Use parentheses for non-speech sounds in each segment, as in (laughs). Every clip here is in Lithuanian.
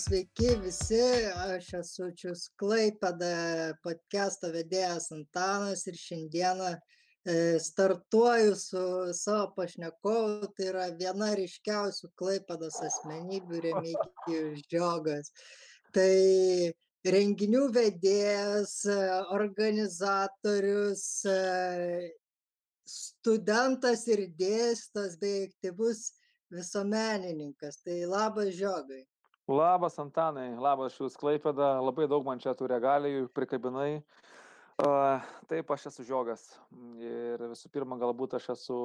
sveiki visi, aš esu Čius Klaipada, podcast'o vedėjas Antanas ir šiandieną e, startuoju su savo pašnekovu, tai yra viena ryškiausių Klaipados asmenybių (laughs) Remigijus Žiogas. Tai renginių vedėjas, organizatorius, e, studentas ir dėstas bei aktyvus visuomenininkas. Tai labas žiogai. Labas Antanai, labas Šius Klaipėda, labai daug man čia tų regalijų prikabinai. Uh, taip, aš esu žiogas. Ir visų pirma, galbūt aš esu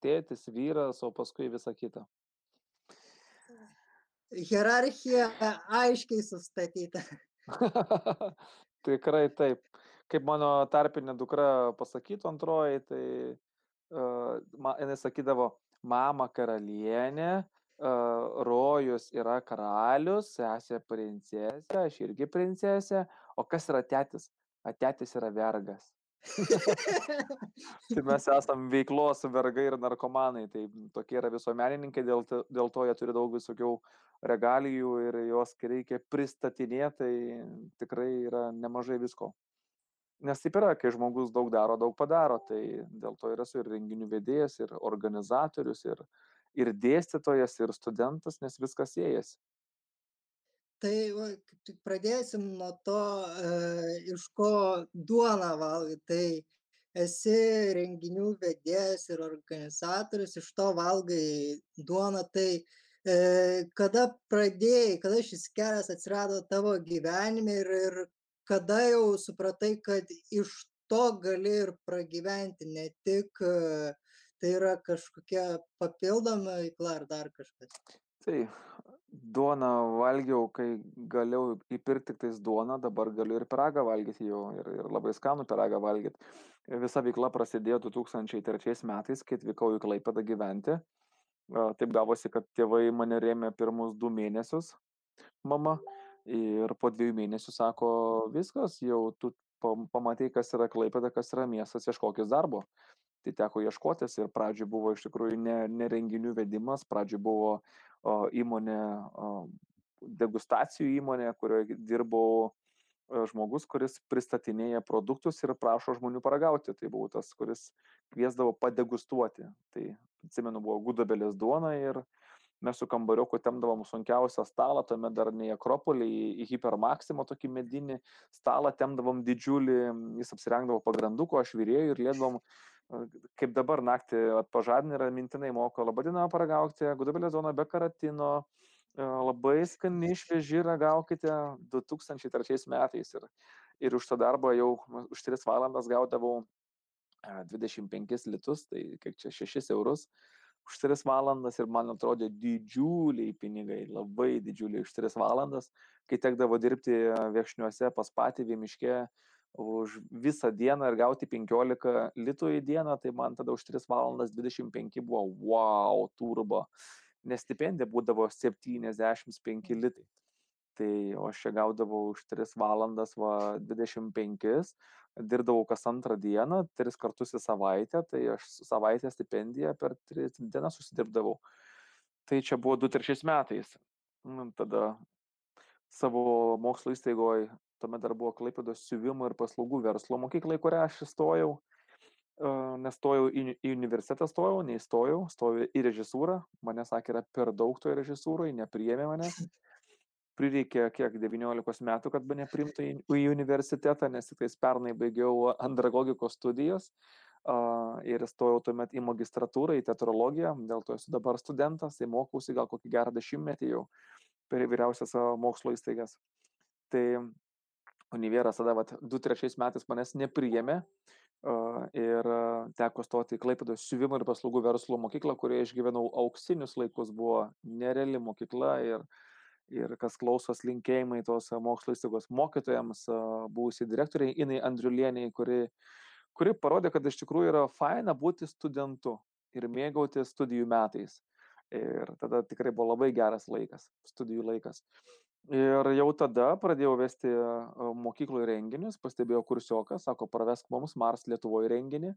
tėtis, vyras, o paskui visa kita. Hierarchija aiškiai sustatyta. (laughs) Tikrai taip. Kaip mano tarpinė dukra pasakytų antroji, tai uh, jinai sakydavo, mama karalienė, rojus yra karalius, sesė princesė, aš irgi princesė, o kas yra tėtis? Atėtis yra vergas. (laughs) tai mes esame veiklos vergai ir narkomanai, tai tokie yra visuomenininkai, dėl, to, dėl to jie turi daug visokių regalijų ir juos reikia pristatinėti, tai tikrai yra nemažai visko. Nes taip yra, kai žmogus daug daro, daug padaro, tai dėl to ir esu ir renginių vedėjas, ir organizatorius, ir, uh, ir dėstytojas, ir studentas, nes viskas siejasi. Tai pradėsim nuo to, e, iš ko duona valgai. Tai esi renginių vedėjas ir organizatorius, iš to valgai duona. Tai e, kada pradėjai, kada šis kelias atsirado tavo gyvenime ir, ir kada jau supratai, kad iš to gali ir pragyventi ne tik e, tai yra kažkokia papildoma veikla ar dar kažkas? Tai duoną valgiau, kai galėjau įpirkti tik tais duoną, dabar galiu ir piragą valgyti jau ir, ir labai skanų piragą valgyti. Visa veikla prasidėjo 2003 metais, kai atvykau į Klaipadą gyventi. Taip gavosi, kad tėvai mane rėmė pirmus du mėnesius, mama, ir po dviejų mėnesių sako, viskas, jau tu pamatai, kas yra Klaipada, kas yra miestas, ieškokis darbo tai teko ieškotis ir pradžioj buvo iš tikrųjų ne, ne renginių vedimas, pradžioj buvo o, įmonė, o, degustacijų įmonė, kurioje dirbau žmogus, kuris pristatinėja produktus ir prašo žmonių paragauti. Tai buvau tas, kuris kviesdavo padegustuoti. Tai atsimenu, buvo gudabelės duona ir mes su kambarioku temdavom sunkiausią stalą, tuomet dar ne į Akropolį, į, Hipermaximo tokį medinį stalą temdavom didžiulį, jis apsirengdavo pagranduko, aš vyrėjau ir lėdavom kaip dabar naktį pažadina ir mintinai moko, labą dieną paragaukite, gudabelė zona be karatino, e, labai skani švieži ragaukite 2003 metais ir, ir už tą darbą jau už 3 valandas gaudavau 25 e, litus, tai kiek čia 6 eurus už 3 valandas ir man atrodė didžiuliai pinigai, labai didžiuliai už 3 valandas, kai tekdavo dirbti viešniuose pas patį viemiškė už visą dieną ir gauti 15 litų į dieną, tai man tada už 3 valandas 25 buvo wow, turbo, nes stipendija būdavo 75 litai. Tai o aš čia gaudavau už 3 valandas va, 25, dirbdavau kas antrą dieną, 3 kartus į savaitę, tai aš savaitę stipendiją per 3 dienas susidirbdavau. Tai čia buvo 2-3 metais. Tada savo mokslo įstaigoje tuomet dar buvo Klaipėdos siuvimo ir paslaugų verslo mokykla, į kurią aš įstojau. Nestojau į, į universitetą, stojau, neįstojau, stojau į režisūrą, mane sakė, yra per daug toje režisūroje, nepriėmė mane. Prireikė kiek 19 metų, kad mane primtų į, į universitetą, nes tik tais pernai baigiau andragogikos studijas uh, ir stojau tuomet į magistratūrą, į teatrologiją, dėl to esu dabar studentas, tai mokausi gal kokį gerą dešimtmetį jau per vyriausias mokslo įstaigas. Tai Univeras tada 2-3 metais manęs nepriėmė uh, ir teko stoti į Klaipėdos siuvimo ir paslaugų verslo mokyklą, kurioje išgyvenau auksinius laikus, buvo nereali mokykla ir, ir kas klausos linkėjimai tos mokslo įstaigos mokytojams, uh, buvusiai direktoriai Inai Andriulieniai, kuri, kuri parodė, kad iš tikrųjų yra faina būti studentu ir mėgauti studijų metais. Ir tada tikrai buvo labai geras laikas, studijų laikas. Ir jau tada pradėjau vesti mokykloje renginius, pastebėjau kursioką, sako, pravesk mums Mars Lietuvoje renginį.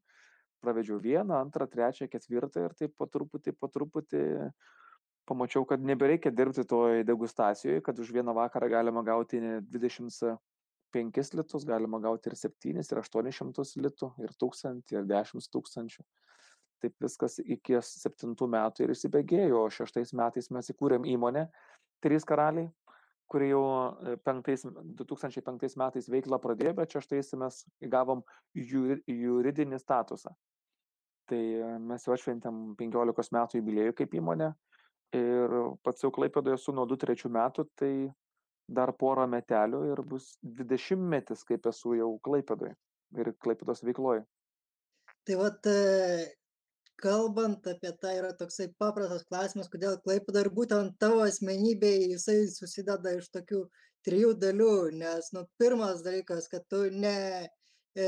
Pravedžiau vieną, antrą, trečią, ketvirtą ir taip po truputį, po truputį pamačiau, kad nebereikia dirbti toje degustacijoje, kad už vieną vakarą galima gauti 25 litus, galima gauti ir 7, ir 800 litų, ir 1000, ir 10 tūkstančių. Taip viskas iki 7 metų ir įsibėgėjo, o 6 metais mes įkūrėm įmonę Trys karaliai, kuri jau 5, 2005 metais veiklą pradėjo, bet 6 mes įgavom juridinį statusą. Tai mes jau atšventėm 15 metų jubiliejų kaip įmonė ir pats jau Klaipėdoje esu nuo 2-3 metų, tai dar porą metelių ir bus 20 metis, kaip esu jau Klaipėdoje ir Klaipėdos veikloje. Tai vat kalbant apie tą yra toksai paprastas klausimas, kodėl Klaipėda ir būtent tavo asmenybėje jisai susideda iš tokių trijų dalių, nes, nu, pirmas dalykas, kad tu ne e,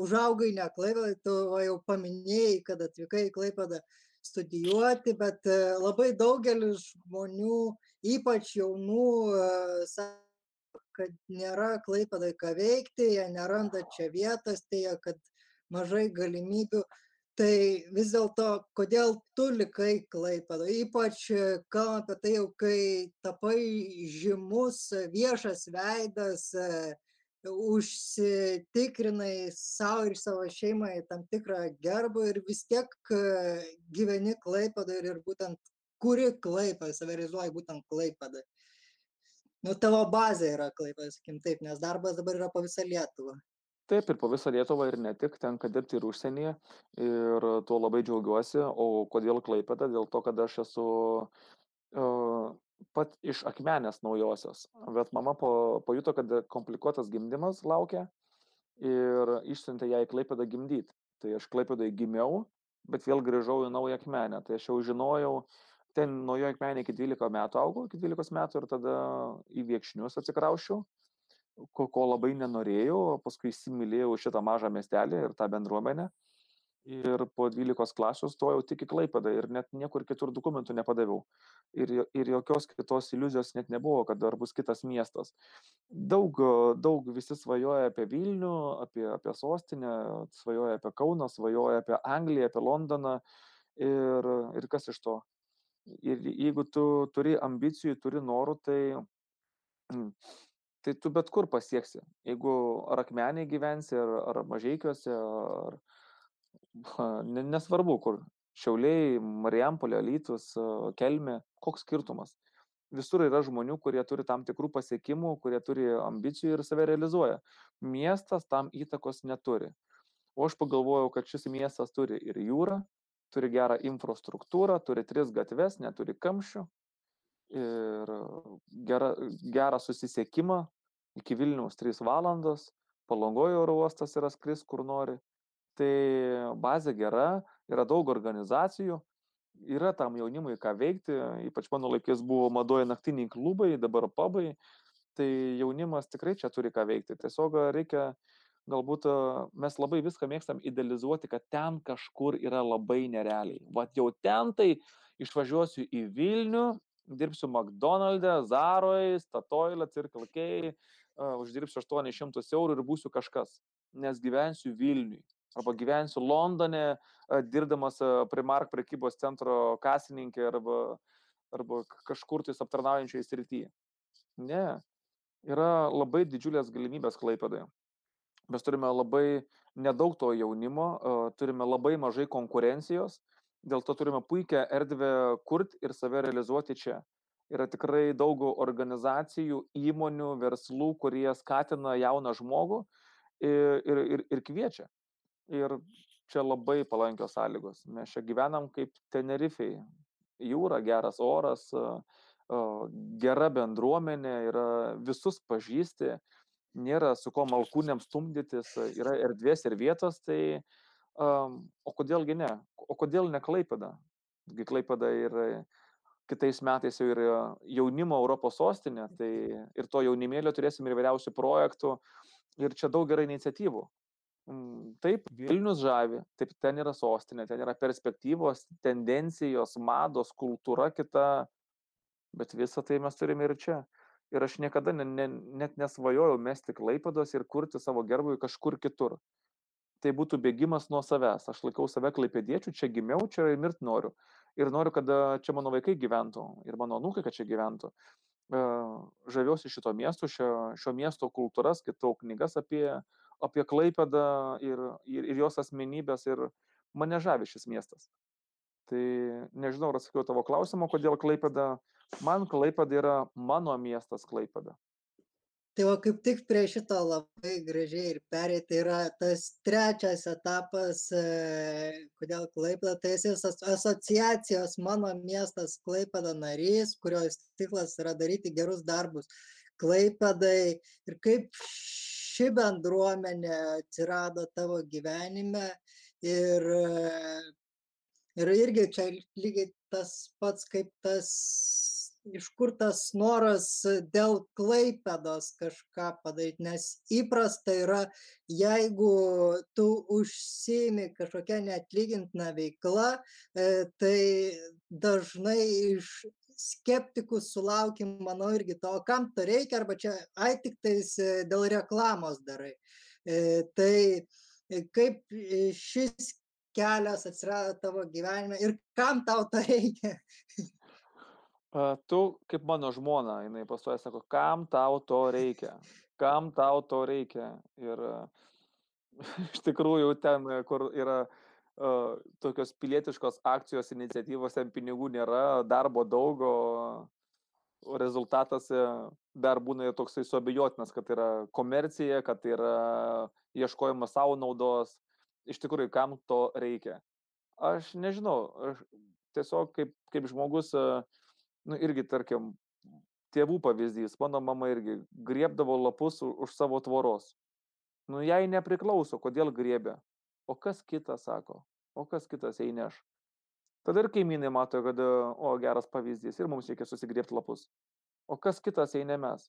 užaugai ne Klaipėdai, tu va, jau paminėjai, kad atvykai į Klaipėdą studijuoti, bet e, labai daugelis žmonių, ypač jaunų, e, sako, kad nėra Klaipėdai ką veikti, jie neranda čia vietos, tai kad mažai galimybių tai vis dėlto kodėl tu likai klaipėdoj ypač kalbant apie tai jau kai tapai žymus viešas veidas užsitikrinai sau ir savo šeimai tam tikrą gerbų ir vis tiek gyveni klaipėdoj ir, būtent kuri klaipėdoj, save realizuoji būtent klaipėdoj. Nu, tavo bazė yra klaipėdoj, sakim taip, nes darbas dabar yra po visą Lietuvą taip ir po visą lietuvą ir ne tik tenka dirbti ir užsienyje ir tuo labai džiaugiuosi. O kodėl klaipėda? Dėl to kad aš esu uh, pat iš akmenės naujosios. Bet mama po, pajuto kad komplikuotas gimdymas laukia ir išsiuntė ją į klaipėdą gimdyti tai aš klaipėdai gimiau bet vėl grįžau į naują akmenę. Tai aš jau žinojau ten naujoje akmenėje iki 12 metų augau, iki 12 metų ir tada į Viekšnius atsikraušiau ko, ko labai nenorėjau, paskui įsimylėjau šitą mažą miestelį ir tą bendruomenę. Ir po 12 klasių stojau tik į Klaipadą ir net niekur kitur dokumentų nepadaviau. Ir, ir jokios kitos iliuzijos net nebuvo, kad dar bus kitas miestas. Daug, daug visi svajoja apie Vilnių, apie, apie sostinę, svajoja apie Kauną, svajoja apie Angliją, apie Londoną. Ir, ir kas iš to? Ir jeigu tu turi ambicijų, turi norų, tai tai tu bet kur pasieksi. Jeigu ar akmeniai gyvensi, ar, ar mažiekiuose, ar (laughs) nesvarbu kur. Šiauliai, Marijampolė, Lytus, Kelmė, koks skirtumas. Visur yra žmonių, kurie turi tam tikrų pasiekimų, kurie turi ambicijų ir save realizuoja. Miestas tam įtakos neturi. O aš pagalvojau, kad šis miestas turi ir jūrą, turi gerą infrastruktūrą, turi tris gatves, neturi kamščių, ir gerą, gerą susisiekimą iki Vilniaus 3 valandos, palangojo oro uostas yra skris kur nori. Tai bazė gera, yra daug organizacijų, yra tam jaunimui ką veikti, ypač mano laikais buvo madoje naktiniai klubai, dabar pabai, tai jaunimas tikrai čia turi ką veikti. Tiesiog reikia, galbūt mes labai viską mėgstam idealizuoti, kad ten kažkur yra labai nerealiai. Vat jau ten tai išvažiuosiu į Vilnių dirbsiu McDonald'e, Zaroj, Statoil'e, Circle K, uždirbsiu 800 eurų ir būsiu kažkas, nes gyvensiu Vilniui. Arba gyvensiu Londone, dirbdamas Primark prekybos centro kasininkė arba, arba kažkur tais aptarnaujančioje srityje. Ne, yra labai didžiulės galimybės Klaipėdoje. Mes turime labai nedaug to jaunimo, turime labai mažai konkurencijos, dėl to turime puikią erdvę kurti ir save realizuoti čia. Yra tikrai daug organizacijų, įmonių, verslų, kurie skatina jauną žmogų ir, ir, ir, ir kviečia. Ir čia labai palankios sąlygos. Mes čia gyvenam kaip Tenerifei. Jūra, geras oras, gera bendruomenė, yra visus pažįsti, nėra su ko malkūnėm stumdytis, yra erdvės ir vietos, tai Um, o kodėlgi ne? O kodėl ne Klaipėda? Gi Klaipėda ir kitais metais jau yra jaunimo Europos sostinė, tai ir to jaunimėlio turėsim ir vyriausių projektų ir čia daug yra iniciatyvų. Taip, Vilnius žavi, taip ten yra sostinė, ten yra perspektyvos, tendencijos, mados, kultūra kita, bet visą tai mes turime ir čia. Ir aš niekada ne, ne, net nesvajojau mesti Klaipados ir kurti savo gerbui kažkur kitur tai būtų bėgimas nuo savęs. Aš laikau save klaipėdiečių, čia gimiau, čia ir mirt noriu. Ir noriu, kad čia mano vaikai gyventų ir mano nukai, kad čia gyventų. Žaviuosi šito miesto, šio, šio miesto kultūra, skaitau knygas apie, apie Klaipedą ir, ir, ir jos asmenybės ir mane žavi šis miestas. Tai nežinau, ar atsakiau tavo klausimą, kodėl Klaipeda. Man Klaipeda yra mano miestas Klaipeda. Tai va kaip tik prie šito labai gražiai ir perėti tai yra tas trečias etapas, e, kodėl Klaipeda, tai esi asociacijos mano miestas Klaipeda narys, kurios tiklas yra daryti gerus darbus Klaipedai ir kaip ši bendruomenė atsirado tavo gyvenime ir Ir irgi čia lygiai tas pats kaip tas, iš kur tas noras dėl klaipedos kažką padaryti, nes įprasta yra, jeigu tu užsimi kažkokią neatlygintiną veiklą, e, tai dažnai iš skeptikų sulaukim, manau, irgi to, kam to reikia, arba čia, ai, tik tais e, dėl reklamos darai. E, tai kaip šis kelias atsirado tavo gyvenime ir kam tau to reikia? (laughs) Tu, kaip mano žmona, jinai pastoja, sako, kam tau to reikia? Kam tau to reikia? Ir iš tikrųjų ten, kur yra uh, tokios pilietiškos akcijos iniciatyvos, ten pinigų nėra, darbo daug, o rezultatas dar būna toksai suabejotinas, kad yra komercija, kad yra ieškojimas savo naudos, iš tikrųjų, kam to reikia. Aš nežinau, aš tiesiog kaip, kaip žmogus, nu irgi, tarkim, tėvų pavyzdys, mano mama irgi griebdavo lapus už savo tvoros. Nu, jai nepriklauso, kodėl griebė. O kas kitas sako, o kas kitas įneš. Tada ir kaimynai mato, kad, o, geras pavyzdys, ir mums reikia susigriebti lapus. O kas kitas eina mes.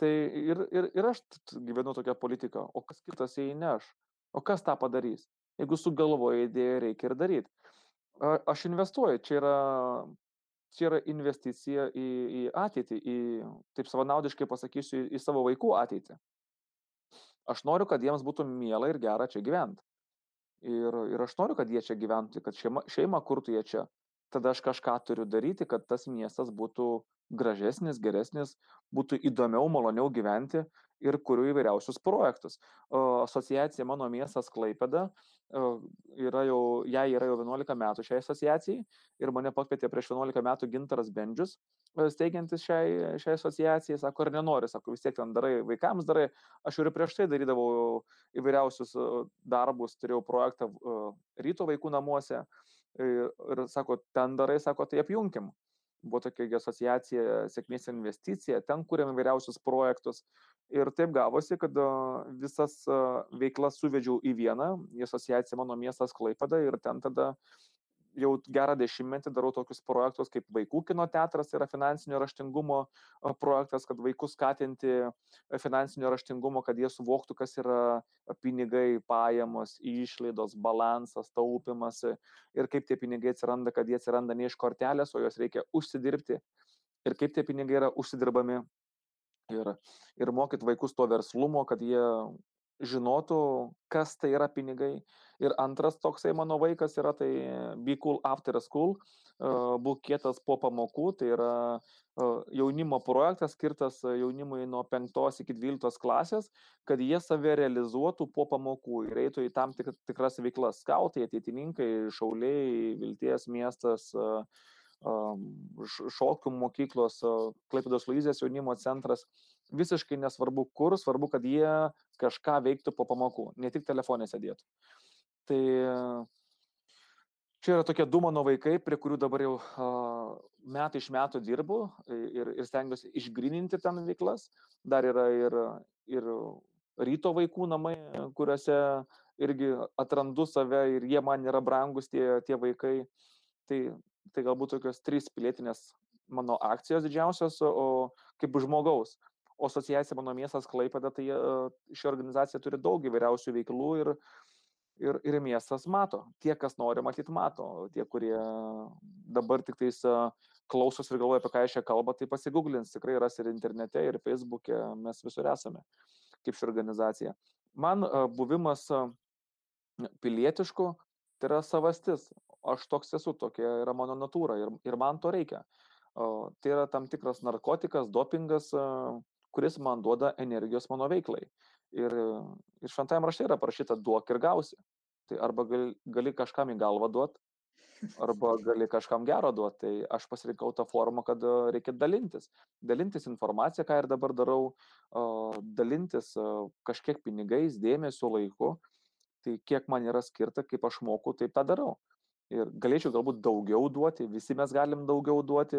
Tai ir, ir, ir aš gyvenu tokią politiką, o kas kitas įneš. O kas tą padarys? Jeigu sugalvoja idėją, reikia ir daryti. Aš investuoju, čia yra, čia yra investicija į, į ateitį, į, taip savanaudiškai pasakysiu, į, į savo vaikų ateitį. Aš noriu, kad jiems būtų miela ir gera čia gyventi. Ir, ir aš noriu, kad jie čia gyventų, kad šeima, šeima kurtų jie čia. Tada aš kažką turiu daryti, kad tas miestas būtų gražesnis, geresnis, būtų įdomiau, maloniau gyventi ir kuriu įvairiausius projektus. Asociacija Mano miestas Klaipeda yra jau, jai yra jau 11 metų šiai asociacijai ir mane pakvietė prieš 11 metų Gintaras Bendžius, steigiantis šiai, šiai asociacijai, sako, ar nenori, sako, vis tiek ten darai, vaikams darai, aš ir prieš tai darydavau įvairiausius darbus, turėjau projektą ryto vaikų namuose. Ir, ir sako, ten darai, sako, tai apjungim buvo tokia asociacija sėkmės investicija, ten kūrėm įvairiausius projektus. Ir taip gavosi, kad visas veiklas suvedžiau į vieną, į asociaciją mano miestas Klaipada ir ten tada jau gerą dešimtmetį darau tokius projektus kaip vaikų kino teatras yra finansinio raštingumo projektas, kad vaikus skatinti finansinio raštingumo, kad jie suvoktų, kas yra pinigai, pajamos, išlaidos, balansas, taupimas ir kaip tie pinigai atsiranda, kad jie atsiranda ne iš kortelės, o juos reikia užsidirbti ir kaip tie pinigai yra užsidirbami. Ir, ir mokyt vaikus to verslumo, kad jie žinotų, kas tai yra pinigai. Ir antras toksai mano vaikas yra tai Be Cool After School, būk kietas po pamokų, tai yra jaunimo projektas skirtas jaunimui nuo 5 iki 12 klasės, kad jie save realizuotų po pamokų ir eitų į tam tik, tikras veiklas. Skautai, ateitininkai, šauliai, Vilties miestas, šokių mokyklos, Klaipėdos Luizės jaunimo centras visiškai nesvarbu kur, svarbu, kad jie kažką veiktų po pamokų, ne tik telefonė sėdėtų. Tai čia yra tokie du mano vaikai, prie kurių dabar jau metai iš metų dirbu ir, ir stengiuosi išgrininti ten veiklas. Dar yra ir, ir ryto vaikų namai, kuriuose irgi atrandu save ir jie man yra brangus tie, tie vaikai. Tai, tai galbūt tokios trys pilietinės mano akcijos didžiausios, o kaip žmogaus o asociacija mano miestas Klaipėda, tai ši organizacija turi daug įvairiausių veiklų ir, ir, ir miestas mato. Tie, kas nori matyti, mato. Tie, kurie dabar tik tais klausos ir galvoja, apie ką aš čia kalba, tai pasigūglins, tikrai ras ir internete, ir Facebook'e, mes visur esame, kaip ši organizacija. Man buvimas pilietišku, tai yra savastis. aš toks esu, tokia yra mano natūra ir, ir man to reikia. Tai yra tam tikras narkotikas, dopingas, kuris man duoda energijos mano veiklai. Ir, ir šventajame rašte yra parašyta duok ir gausi. Tai arba gali, gali kažkam į galvą duoti, arba gali kažkam gero duoti. Tai aš pasirinkau tą formą, kad reikia dalintis. Dalintis informaciją, ką ir dabar darau, dalintis kažkiek pinigais, dėmesio laiku. Tai kiek man yra skirta, kaip aš moku, taip tą darau. Ir galėčiau galbūt daugiau duoti, visi mes galim daugiau duoti,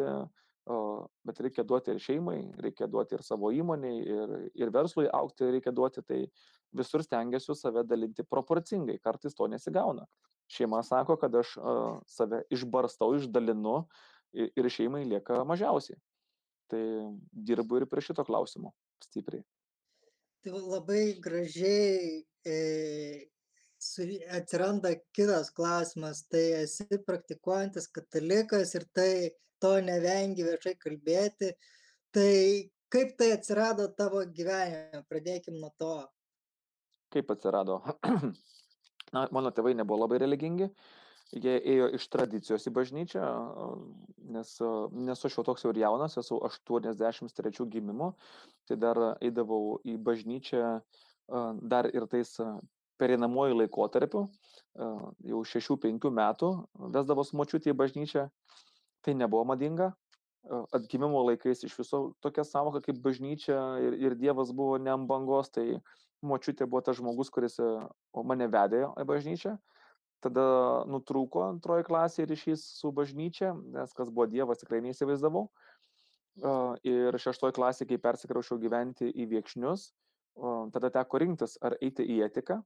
bet reikia duoti ir šeimai, reikia duoti ir savo įmoniai, ir, ir verslui aukti reikia duoti, tai visur stengiuosi save dalinti proporcingai, kartais to nesigauna. Šeima sako, kad aš uh, save išbarstau, išdalinu ir, ir šeimai lieka mažiausiai. Tai dirbu ir prie šito klausimo stipriai. Tai labai gražiai e, su, atsiranda kitas klausimas, tai esi praktikuojantis katalikas ir tai to nevengi viešai kalbėti. Tai kaip tai atsirado tavo gyvenime? Pradėkim nuo to. Kaip atsirado? (clears throat) Na, mano tėvai nebuvo labai religingi, jie ėjo iš tradicijos į bažnyčią, nes nesu aš jau toks jau ir jaunas, esu 83 gimimo, tai dar eidavau į bažnyčią dar ir tais perinamuoju laikotarpiu, jau 6-5 metų, vesdavos močiutį į bažnyčią, tai nebuvo madinga. Atgimimo laikais iš viso tokia savoka kaip bažnyčia ir, ir Dievas buvo ne ant bangos, tai močiutė buvo tas žmogus, kuris mane vedė į bažnyčią. Tada nutrūko antroji klasė ryšys su bažnyčia, nes kas buvo Dievas tikrai neįsivaizdavau. Ir šeštoji klasė, kai persikraušiau gyventi į viekšnius, tada teko rinktis, ar eiti į etiką,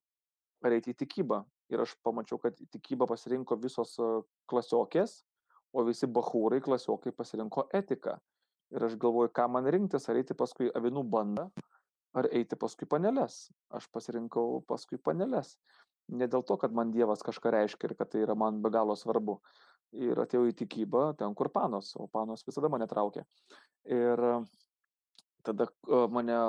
ar eiti į tikybą. Ir aš pamačiau, kad tikybą pasirinko visos klasiokės, o visi bahūrai klasiokai pasirinko etiką. Ir aš galvoju, ką man rinktis, ar eiti paskui avinų bandą, ar eiti paskui panelės. Aš pasirinkau paskui panelės. Ne dėl to, kad man Dievas kažką reiškia ir kad tai yra man be galo svarbu. Ir atėjau į tikybą ten, kur panos, o panos visada mane traukė. Ir tada mane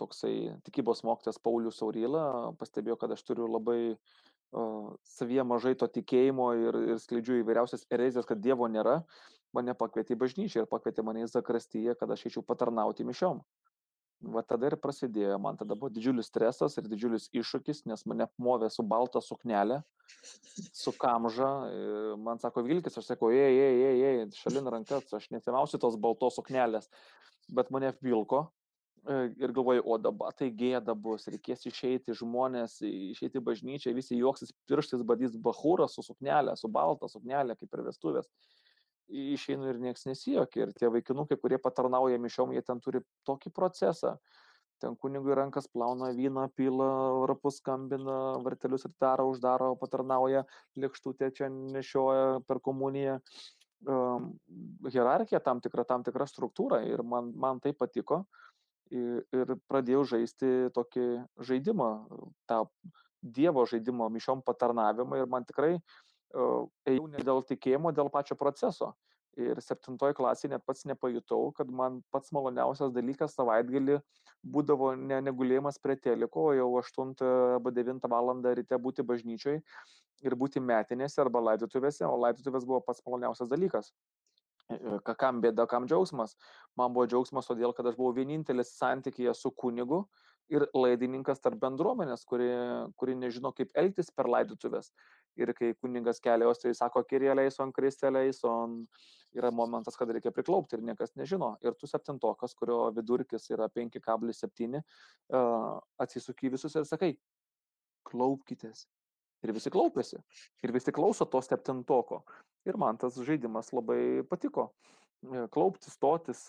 toksai tikybos mokytas Paulius Sauryla pastebėjo, kad aš turiu labai uh, savyje mažai to tikėjimo ir, ir skleidžiu įvairiausias erezijas, kad Dievo nėra, mane pakvietė į bažnyčią ir pakvietė mane į Zakrastyje, kad aš eičiau patarnauti mišiom. Va tada ir prasidėjo, man tada buvo didžiulis stresas ir didžiulis iššūkis, nes mane apmovė su balta suknelė, su kamža, man sako Vilkis, aš sakau, ei, ei, ei, ei, šalin rankas, aš nesimausiu tos baltos suknelės, bet mane vilko ir galvoju, o dabar tai gėda bus, reikės išeiti žmonės, išeiti bažnyčią, visi juoksis pirštais, badys bahūrą su suknelė, su balta suknelė, kaip ir vestuvės. Išeinu ir nieks nesijokia. Ir tie vaikinukai, kurie patarnauja mišiom, jie ten turi tokį procesą. Ten kunigui rankas plauna vyną, pila, rapus skambina, vartelius ir daro, uždaro, patarnauja, lėkštutė čia nešioja per komuniją. Um, hierarchija tam tikra, tam tikra struktūra ir man, man tai patiko. Uh, ir, ir pradėjau žaisti tokį žaidimą, tą Dievo žaidimo mišiom patarnavimą ir man tikrai uh, ėjau ne dėl tikėjimo, dėl pačio proceso. Ir septintoji klasė net pats nepajutau, kad man pats maloniausias dalykas savaitgalį būdavo ne negulėjimas prie teliko, jau 8 arba 9 val. ryte būti bažnyčiai ir būti metinėse arba laidotuvėse, o laidotuvės buvo pats maloniausias dalykas kam bėda, kam džiaugsmas. Man buvo džiaugsmas todėl, kad aš buvau vienintelis santykėje su kunigu ir laidininkas tarp bendruomenės, kuri, kuri nežino, kaip elgtis per laidotuvės. Ir kai kunigas keliaus, tai sako, kirie leison, kristė leison, yra momentas, kad reikia priklaupti ir niekas nežino. Ir tu septintokas, kurio vidurkis yra 5,7, atsisuki visus ir sakai, klaupkitės. Ir visi klaupiasi. Ir visi klauso to septintoko. Ir man tas žaidimas labai patiko. E, klaupti, stotis,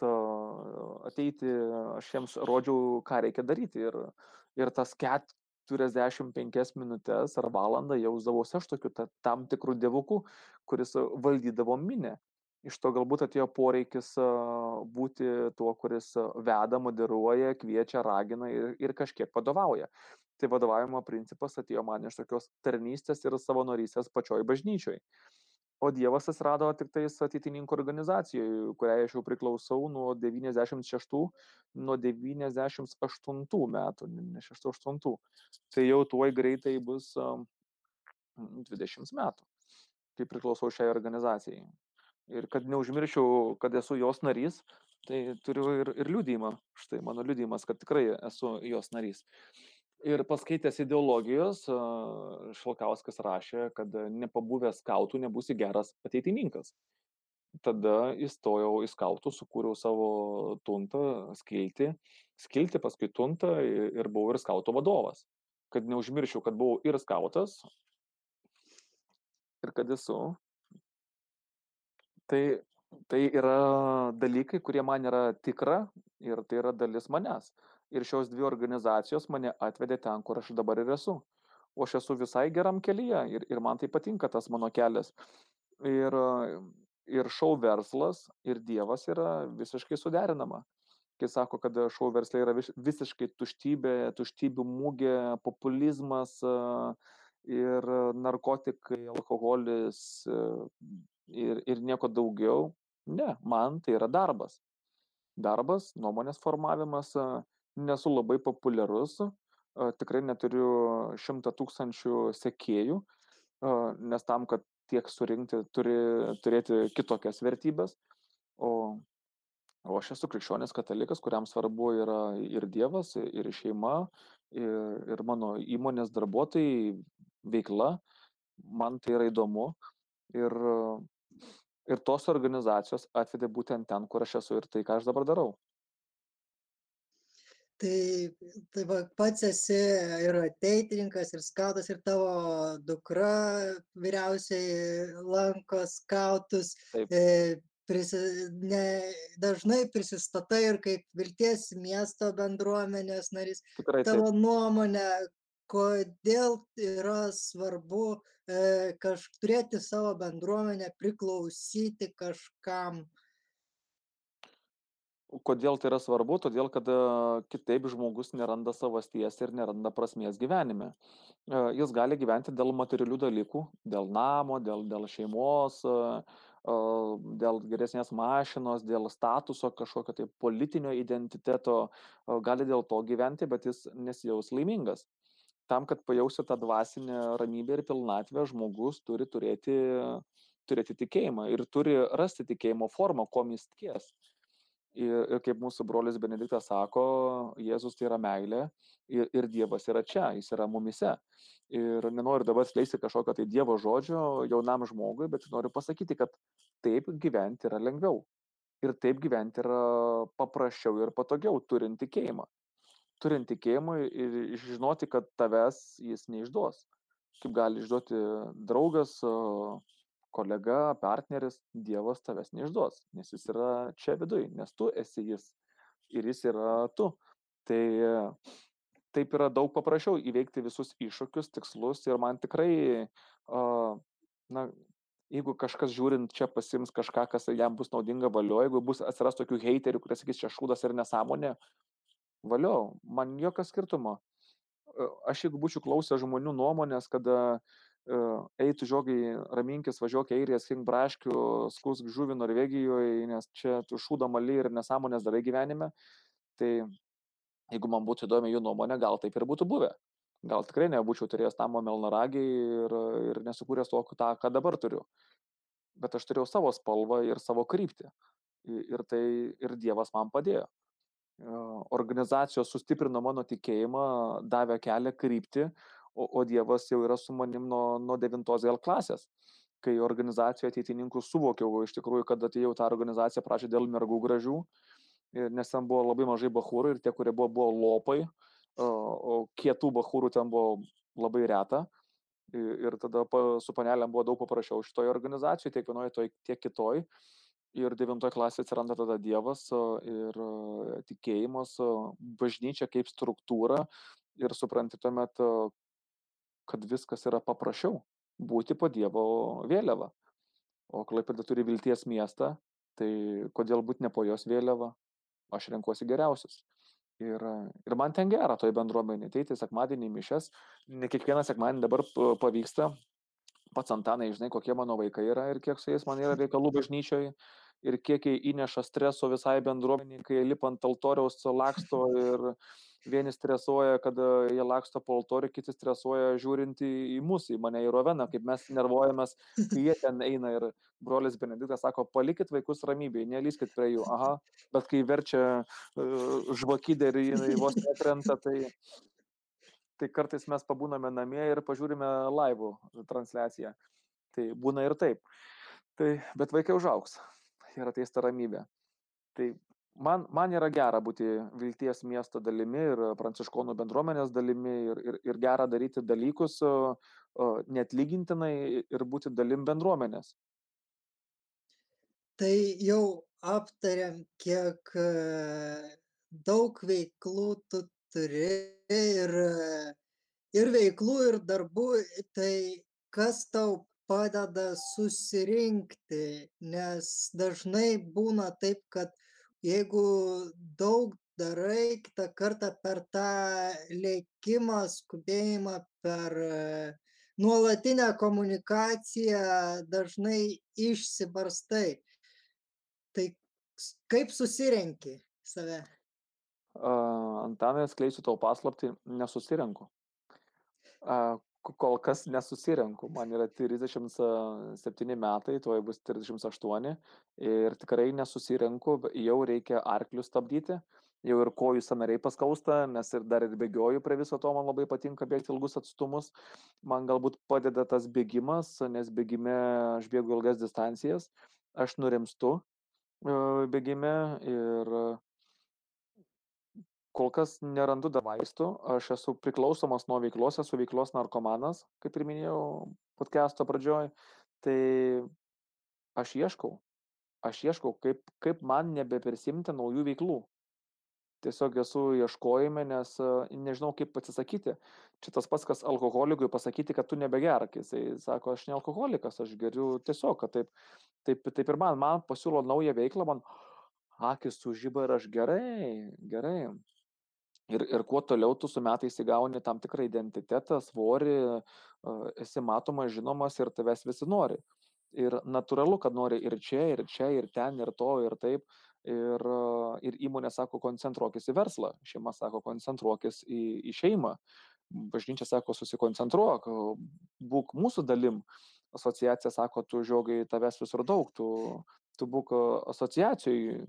ateiti, aš jiems rodžiau, ką reikia daryti. Ir, ir tas 45 minutės ar valandą jausdavausi aš tokiu ta, tam tikrų dievukų, kuris valdydavo minę. Iš to galbūt atėjo poreikis būti tuo, kuris veda, moderuoja, kviečia, ragina ir, ir kažkiek vadovauja. Tai vadovavimo principas atėjo man iš tokios tarnystės ir savanorystės pačioj bažnyčioj o dievas atsirado tiktais ateitininkų organizacijoj kuriai aš jau priklausau nuo devyniasdešimt šeštų nuo devyniasdešimt aštuntų metų ne šeštų aštuntų tai jau tuoj greitai bus dvidešimt metų kaip priklausau šiai organizacijai. Ir kad neužmirščiau, kad esu jos narys, tai turiu ir, ir liūdimą. Štai mano liūdimas, kad tikrai esu jos narys. Ir paskaitęs ideologijos, Šalkauskas rašė, kad nepabuvęs skautų nebūsi geras ateitininkas. Tada įstojau į skautų, sukūriau savo tuntą, skilti, skilti paskui tuntą ir buvau ir skauto vadovas. Kad neužmirščiau, kad buvau ir skautas, ir kad esu. Tai, tai yra dalykai, kurie man yra tikra ir tai yra dalis manęs ir šios dvi organizacijos mane atvedė ten, kur aš dabar ir esu. O aš esu visai geram kelyje ir, ir man tai patinka tas mano kelias. Ir, ir šau verslas ir Dievas yra visiškai suderinama. Kai sako, kad šau verslai yra visiškai tuštybė, tuštybių mūgė, populizmas ir narkotikai, alkoholis ir, ir nieko daugiau. Ne, man tai yra darbas. Darbas, nuomonės formavimas, nesu labai populiarus, tikrai neturiu šimtą tūkstančių sekėjų, nes tam, kad tiek surinkti, turi turėti kitokias vertybės. O, o aš esu krikščionis katalikas, kuriam svarbu yra ir Dievas, ir šeima, ir, ir mano įmonės darbuotojai, veikla. Man tai yra įdomu. Ir, ir tos organizacijos atvedė būtent ten, kur aš esu ir tai, ką aš dabar darau. Tai, tai va, pats esi ir ateitininkas, ir skautas, ir tavo dukra vyriausiai lanko skautus. Taip. E, prisi, ne, dažnai prisistatai ir kaip vilties miesto bendruomenės narys. Tikrai, tavo taip. nuomonė, kodėl yra svarbu e, kaž, turėti savo bendruomenę, priklausyti kažkam. E, Kodėl tai yra svarbu? Todėl, kad kitaip žmogus neranda savasties ir neranda prasmės gyvenime. Jis gali gyventi dėl materialių dalykų, dėl namo, dėl, dėl šeimos, dėl geresnės mašinos, dėl statuso kažkokio tai politinio identiteto, gali dėl to gyventi, bet jis nesijaus laimingas. Tam, kad pajausi tą dvasinę ramybę ir pilnatvę, žmogus turi turėti, turėti tikėjimą ir turi rasti tikėjimo formą, kuo jis tikės. Ir, ir kaip mūsų brolis Benediktas sako, Jėzus tai yra meilė ir, ir Dievas yra čia, jis yra mumise. Ir nenoriu dabar skleisti kažkokio tai Dievo žodžio jaunam žmogui, bet noriu pasakyti, kad taip gyventi yra lengviau. Ir taip gyventi yra paprasčiau ir patogiau, turint tikėjimą. Turint tikėjimą ir žinoti, kad tavęs jis neišduos. Kaip gali išduoti draugas, kolega, partneris, Dievas tavęs neišduos, nes jis yra čia viduj, nes tu esi jis ir jis yra tu. Tai taip yra daug paprasčiau įveikti visus iššūkius, tikslus ir man tikrai, na, jeigu kažkas žiūrint čia pasims kažką, kas jam bus naudinga valio, jeigu bus atsiras tokių heiterių, kurie sakys, čia šūdas ir nesąmonė, valio, man jokio skirtumo. Aš jeigu būčiau klausęs žmonių nuomonės, kada uh, eitų žiogai, raminkis, važiuok eirės, hink braškių, skusk žuvį Norvegijoje, nes čia tu šūda mali ir nesąmonės darai gyvenime. Tai jeigu man būtų įdomi jų nuomonė, gal taip ir būtų buvę. Gal tikrai nebūčiau turėjęs namo melnaragį ir, ir nesukūręs to, tą, ką dabar turiu. Bet aš turėjau savo spalvą ir savo kryptį. Ir tai ir Dievas man padėjo. Organizacijos sustiprino mano tikėjimą, davė kelią kryptį, o, o Dievas jau yra su manim nuo, nuo 9 gal klasės. Kai organizacijoje ateitininkų suvokiau iš tikrųjų, kad atėjau tą organizaciją prašė dėl mergų gražių, nes ten buvo labai mažai bahūrų ir tie, kurie buvo, buvo lopai, o kietų bahūrų ten buvo labai reta. Ir tada su panelėm buvo daug paprasčiau šitoje organizacijoje, tiek vienoje, tiek kitoje. Ir devintoje klasėje atsiranda tada Dievas ir tikėjimas, bažnyčia kaip struktūra ir supranti tuomet, kad viskas yra paprasčiau būti po Dievo vėliava. O Klaipėda turi vilties miestą, tai kodėl būti ne po jos vėliava? Aš renkuosi geriausius. Ir, ir man ten gera toje bendruomenėje, tai sekmadienį mišęs, ne kiekvieną sekmadienį dabar pavyksta, pats Antanai, žinai, kokie mano vaikai yra ir kiek su jais man yra (laughs) reikalų bažnyčioje ir kiek jie įneša streso visai bendruomeniai, kai jie lipa ant altoriaus, laksto ir, Vieni stresuoja, kad e, jie laksto po altorių, kiti stresuoja žiūrint į, mus, į mane, į Roveną, kaip mes nervuojamės, kai jie ten eina ir brolis Benediktas sako, palikit vaikus ramybėje, nelyskit prie jų. Aha, bet kai verčia uh, žvakidę ir jinai vos nekrenta, tai, tai kartais mes pabūname namie ir pažiūrime laivų transliaciją. Tai būna ir taip. Tai, bet vaikai užauks ir ateis ta ramybė. Tai man, man yra gera būti Vilties miesto dalimi ir pranciškonų bendruomenės dalimi ir, ir, ir gera daryti dalykus net lygintinai ir būti dalim bendruomenės. Tai jau aptariam, kiek e, daug veiklų tu turi ir, ir veiklų, ir darbų, tai kas tau padeda susirinkti, nes dažnai būna taip, kad jeigu daug darai, kitą kartą per tą lėkimą, skubėjimą, per nuolatinę komunikaciją dažnai išsibarstai. Tai kaip susirenki save? Antanai, atskleisiu tau paslapti, nesusirenku. Kol kas nesusirenku. Man yra 37 metai, tuoj bus 38 ir tikrai nesusirenku, jau reikia arklius stabdyti, jau ir kojų sanariai paskausta, nes ir dar ir bėgioju prie viso to, man labai patinka bėgti ilgus atstumus. Man galbūt padeda tas bėgimas, nes bėgime aš bėgu ilgas distancijas, aš nurimstu e, bėgime ir kol kas nerandu dar vaistų, aš esu priklausomas nuo veiklos, esu veiklos narkomanas, kaip ir minėjau podcast'o pradžioj, tai aš ieškau, aš ieškau, kaip, kaip man nebepersimti naujų veiklų. Tiesiog esu ieškojime, nes nežinau, kaip atsisakyti. Čia tas pats, kas alkoholikui pasakyti, kad tu nebegerk. Jisai sako, aš ne alkoholikas, aš geriu tiesiog, kad taip, taip, taip ir man, man pasiūlo naują veiklą, man akis sužyba ir aš gerai, gerai. Ir, ir kuo toliau tu su metais įgauni tam tikrą identitetą, svorį, esi matomas, žinomas ir tavęs visi nori. Ir natūralu, kad nori ir čia, ir čia, ir ten, ir to, ir taip. Ir, ir įmonė sako, koncentruokis į verslą, šeima sako, koncentruokis į, į šeimą, bažnyčia sako, susikoncentruok, būk mūsų dalim, asociacija sako, tu žiogai tavęs visur daug, tu, tu būk asociacijai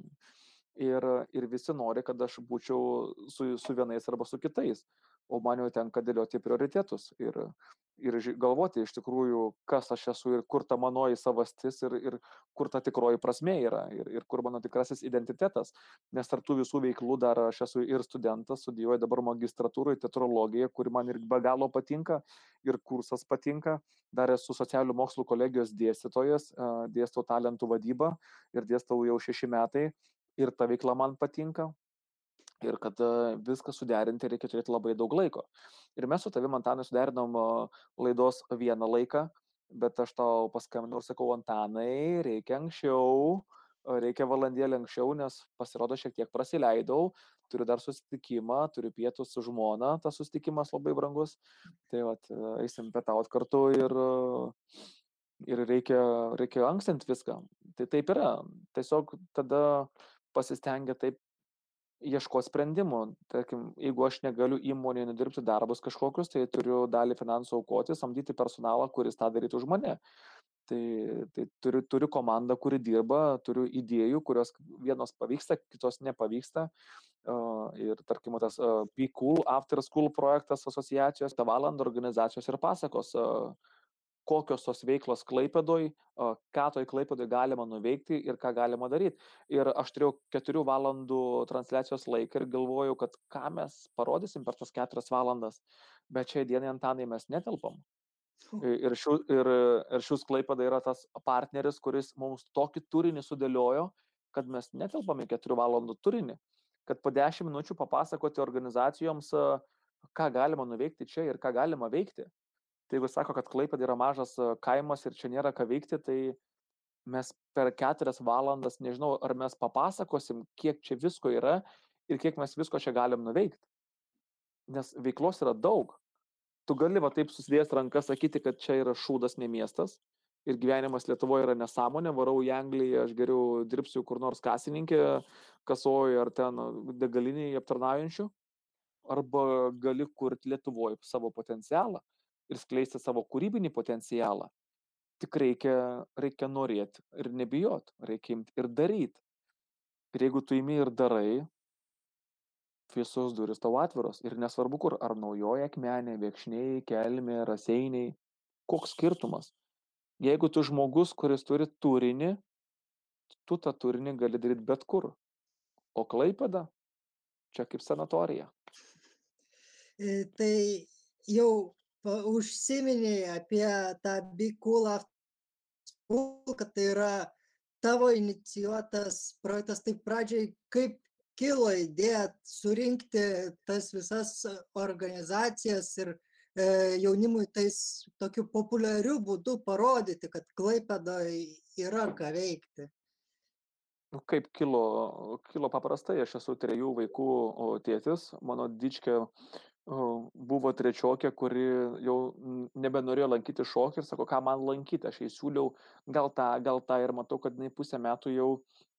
ir, ir visi nori, kad aš būčiau su, su vienais arba su kitais, o man jau tenka dėlioti prioritetus ir, ir galvoti iš tikrųjų, kas aš esu ir kur ta manoji savastis ir, ir kur ta tikroji prasme yra ir, ir kur mano tikrasis identitetas. Nes tarp tų visų veiklų dar aš esu ir studentas, studijuoju dabar magistratūroje teatrologiją, kuri man ir be galo patinka ir kursas patinka. Dar esu socialinių mokslų kolegijos dėstytojas, dėstau talentų vadybą ir dėstau jau šeši metai ir ta veikla man patinka. Ir kad viską suderinti reikia turėti labai daug laiko. Ir mes su tavimi, Antanai, suderinom laidos vieną laiką, bet aš tau paskambinau ir sakau, Antanai, reikia anksčiau, reikia valandėlį anksčiau, nes pasirodo šiek tiek prasileidau, turiu dar susitikimą, turiu pietus su žmona, tas susitikimas labai brangus. Tai vat, eisim pietaut kartu ir, ir reikia, reikia ankstint viską. Tai taip yra. Tiesiog tada pasistengia taip ieškoti sprendimų. Tarkim, jeigu aš negaliu įmonėje nudirbti darbus kažkokius, tai turiu dalį finansų aukoti, samdyti personalą, kuris tą darytų už mane. Tai, tai turiu, turiu komandą, kuri dirba, turiu idėjų, kurios vienos pavyksta, kitos nepavyksta. Ir tarkim, tas Be Cool After School projektas asociacijos, tą valandą organizacijos ir pasakos, kokios tos veiklos klaipėdoj, ką toj klaipėdoj galima nuveikti ir ką galima daryti. Ir aš turėjau keturių valandų transliacijos laiką ir galvojau, kad ką mes parodysim per tas keturias valandas, bet šiai dienai antanai mes netelpam. Ir, šių, ir, ir šius klaipėda yra tas partneris, kuris mums tokį turinį sudėliojo, kad mes netelpame keturių valandų turinį, kad po dešimt minučių papasakoti organizacijoms, ką galima nuveikti čia ir ką galima veikti. Tai jeigu sako, kad Klaipėda yra mažas e, kaimas ir čia nėra ką veikti, tai mes per keturias valandas, nežinau, ar mes papasakosim, kiek čia visko yra ir kiek mes visko čia galim nuveikti. Nes veiklos yra daug. Tu gali va taip susidėjęs rankas sakyti, kad čia yra šūdas, ne miestas. Ir gyvenimas Lietuvoje yra nesąmonė, varau į Angliją, aš geriau dirbsiu kur nors kasininkė, kasoju ar ten degalinėje aptarnaujančių. arba gali kurti Lietuvoje savo potencialą ir skleisti savo kūrybinį potencialą. Tik reikia, reikia norėti ir nebijot, reikia imti ir daryti. Ir jeigu tu imi ir darai, visos duris tau atviros. Ir nesvarbu kur, ar naujoji akmenė, viekšniai, kelmė, raseiniai, koks skirtumas. Jeigu tu žmogus, kuris turi turinį, tu tą turinį gali daryti bet kur. O klaipada, čia kaip sanatorija. E, Tai jau užsiminėjai apie tą Big Cool kad tai yra tavo inicijuotas projektas. Tai pradžiai kaip kilo idėja surinkti tas visas organizacijas ir e, jaunimui tais tokiu populiariu būdu parodyti, kad Klaipėdoje yra ką veikti. Kaip kilo, kilo paprastai, aš esu trejų vaikų tėtis, mano dičkė buvo trečiokė, kuri jau nebenorėjo lankyti šokį ir sako, ką man lankyti, aš jai siūliau gal tą, gal tą ir matau, kad jinai pusę metų jau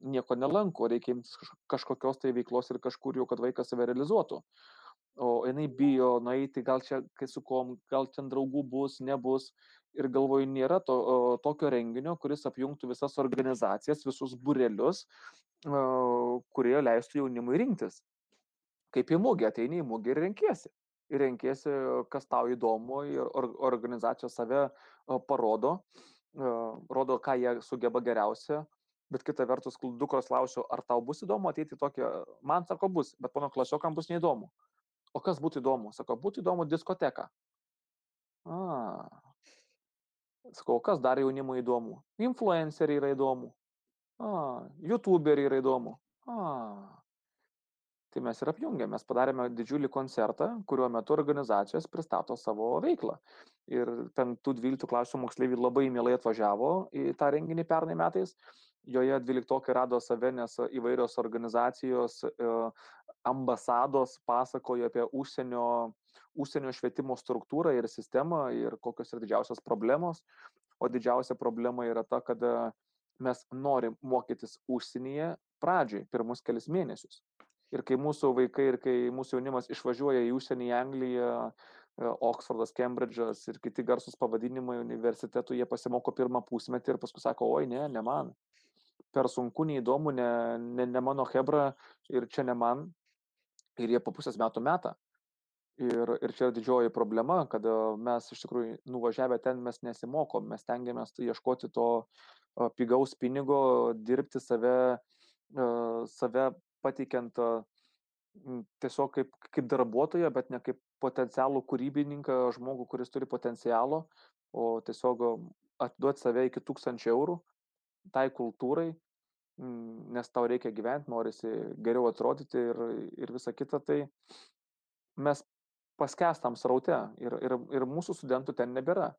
nieko nelanko, reikia imtis kaž- kažkokios tai veiklos ir kažkur jau, kad vaikas save realizuotų. O jinai bijo nueiti, gal čia, kai su kom, gal ten draugų bus, nebus. Ir galvoju, nėra to, o, tokio renginio, kuris apjungtų visas organizacijas, visus burelius, o, kurie leistų jaunimui rinktis. Kaip į mugę, ateini į mugę ir renkiesi. Ir renkiesi, kas tau įdomu, ir or, organizacijos save parodo, rodo, ką jie sugeba geriausia. Bet kita vertus, dukros klausiu, ar tau bus įdomu ateiti tokią, man sako bus, bet mano klasiokam bus neįdomu. O kas būtų įdomu? Sako, būtų įdomu diskoteka. A. Sakau, kas dar jaunimui įdomu? Influenceriai yra įdomu. A, YouTuberiai yra įdomu. A. Tai mes ir apjungėm, mes padarėme didžiulį koncertą, kuriuo metu organizacijos pristato savo veiklą. Ir 5-12 klasių moksleiviai labai mielai atvažiavo į tą renginį pernai metais. Joje 12 rado save, nes įvairios organizacijos, e, ambasados pasakojo apie užsienio, užsienio švietimo struktūrą ir sistemą ir kokios yra didžiausios problemos. O didžiausia problema yra ta, kad e, mes norim mokytis užsienyje pradžiai, pirmus kelias mėnesius. Ir kai mūsų vaikai ir kai mūsų jaunimas išvažiuoja į užsienį, į Angliją, e, Oksfordas, Kembridžas ir kiti garsus pavadinimai universitetų, jie pasimoko pirmą pusmetį ir paskui sako, oi ne, ne man. Per sunku, neįdomu, ne, ne, ne mano hebra ir čia ne man. Ir jie po pusės metų metą. Ir, ir čia yra didžioji problema, kad e, mes iš tikrųjų nuvažiavę ten mes nesimokom, mes tengiamės ieškoti to e, pigaus pinigo, dirbti save, save pateikiant tiesiog kaip, kaip darbuotoją, bet ne kaip potencialų kūrybininką, žmogų, kuris turi potencialo, o tiesiog atiduoti save iki tūkstančių eurų tai kultūrai, nes tau reikia gyventi, norisi geriau atrodyti ir, ir visa kita, tai mes paskestam sraute ir, ir, ir mūsų studentų ten nebėra.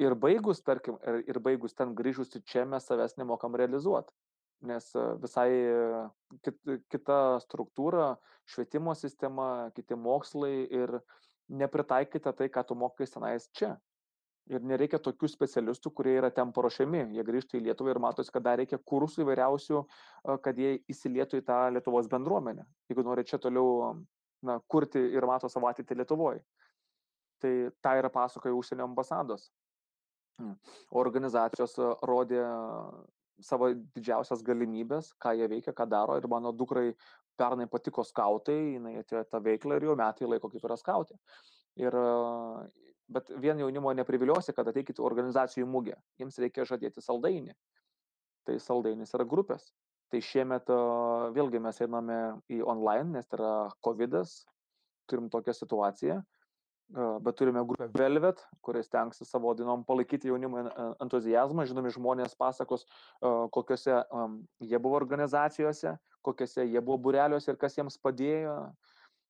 Ir baigus, tarkim, ir, ir baigus ten grįžus į čia mes savęs nemokam realizuoti. Nes e, visai e, kit, kita struktūra, švietimo sistema, kiti mokslai ir nepritaikyta tai, ką tu mokai tenais čia. Ir nereikia tokių specialistų, kurie yra ten paruošiami. Jie grįžta į Lietuvą ir matosi, kad dar reikia kursų įvairiausių, e, kad jie įsilietų į tą Lietuvos bendruomenę. Jeigu nori čia toliau na, kurti ir mato savo ateitį Lietuvoje. Tai tą yra pasakoja užsienio ambasados. Mm. O organizacijos rodė savo didžiausias galimybės, ką jie veikia, ką daro. Ir mano dukrai pernai patiko skautai, jinai atėjo tą veiklą ir jau metai laiko kaip yra skautė. Ir, e, bet vien jaunimo nepriviliosi, kad ateikite organizacijų mūgę. Jiems reikia žadėti saldainį. Tai saldainis yra grupės. Tai šiemet e, vėlgi mes einame į online, nes tai yra COVID, turim tokią situaciją, bet turime grupę Velvet, kuris tenksis savo dienom palaikyti jaunimo en- en- entuzijazmą. Žinomi žmonės pasakos, kokiuose jie buvo organizacijose, kokiuose jie buvo bureliuose ir kas jiems padėjo.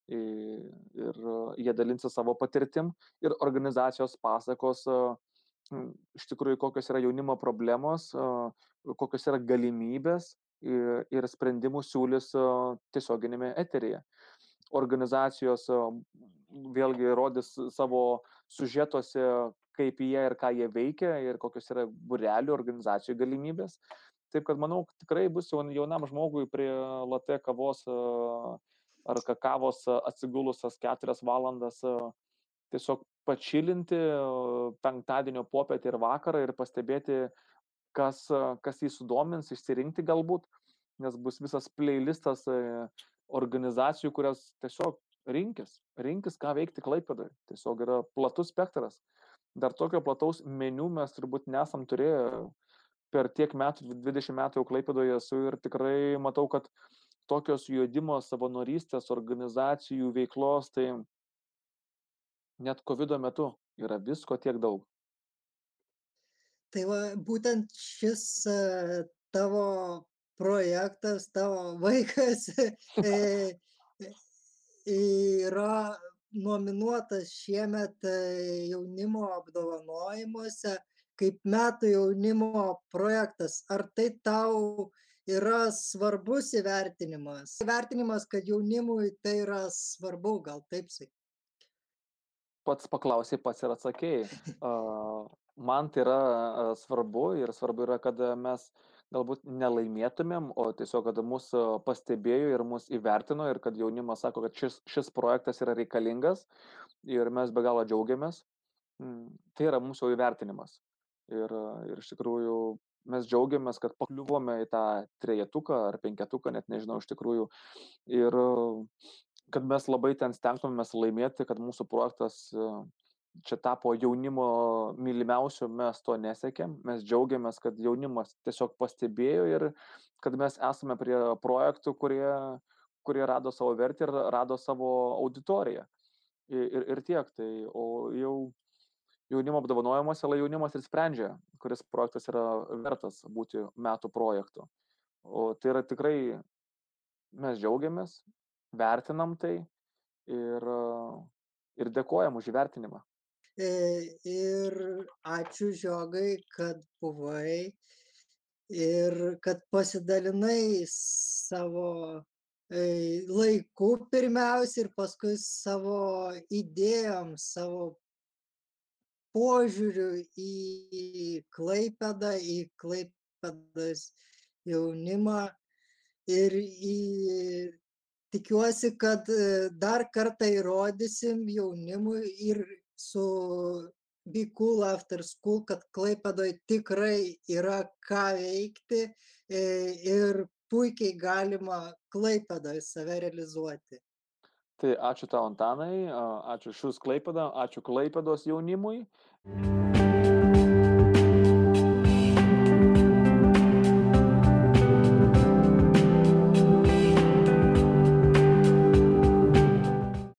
Ir jie dalinsi savo patirtim ir organizacijos pasakos iš tikrųjų, kokios yra jaunimo problemos, kokios yra galimybės ir, sprendimų siūlys tiesioginėme eteryje. Organizacijos vėlgi rodys savo sužetuose, kaip jie ir ką jie veikia ir kokios yra burelių organizacijų galimybės. Taip kad manau, tikrai bus jaun- jaunam žmogui prie latte kavos ar kakavos atsigulusias keturias valandas tiesiog pačilinti penktadienio popietę ir vakarą ir pastebėti, kas, kas jį sudomins, išsirinkti galbūt, nes bus visas playlistas organizacijų, kurias tiesiog rinkis, rinkis, ką veikti klaipėdai. Tiesiog yra platus spektras. Dar tokio plataus meniu mes turbūt nesam turėję per tiek metų, 20 metų jau klaipėdoje esu ir tikrai matau, kad tokios juodimo savanorystės organizacijų veiklos, tai net COVID metu yra visko tiek daug. Tai va, būtent šis uh, tavo projektas, tavo (laughs) vaikas e, yra nominuotas šiemet e, jaunimo apdovanojimuose kaip metų jaunimo projektas. Ar tai tau yra svarbus įvertinimas? Įvertinimas, kad jaunimui tai yra svarbu, gal taip sakyt. Pats paklausai, pats ir atsakėjai. (laughs) Man tai yra svarbu ir svarbu yra, kad mes galbūt nelaimėtumėm, o tiesiog, kad mūsų pastebėjo ir mūsų įvertino ir kad jaunimas sako, kad šis, šis projektas yra reikalingas ir mes be galo džiaugiamės. Mm, tai yra mūsų įvertinimas. Ir, ir iš tikrųjų mes džiaugiamės, kad pakliuvome į tą trejetuką ar penketuką, net nežinau iš tikrųjų. Ir kad mes labai ten stengtumėmės laimėti, kad mūsų projektas čia tapo jaunimo mylimiausiu, mes to nesiekėm, mes džiaugiamės, kad jaunimas tiesiog pastebėjo ir kad mes esame prie projektų, kurie, kurie rado savo vertę ir rado savo auditoriją. Ir, ir, ir tiek, tai, o jau jaunimo apdovanojimuose, jaunimas ir sprendžia, kuris projektas yra vertas būti metų projektu. O tai yra tikrai, mes džiaugiamės, vertinam tai ir, ir dėkojam už įvertinimą. Ir ačiū žiogai, kad buvai ir kad pasidalinai savo laiku pirmiausia ir paskui savo idėjom, savo požiūriu į Klaipedą, į Klaipedas jaunimą ir į tikiuosi, kad e, dar kartą įrodysim jaunimui ir su Be Cool After School, kad Klaipėdoje tikrai yra ką veikti e, ir puikiai galima Klaipėdoje save realizuoti. Tai ačiū tau, Antanai, ačiū Šus Klaipėdą, ačiū Klaipėdos jaunimui.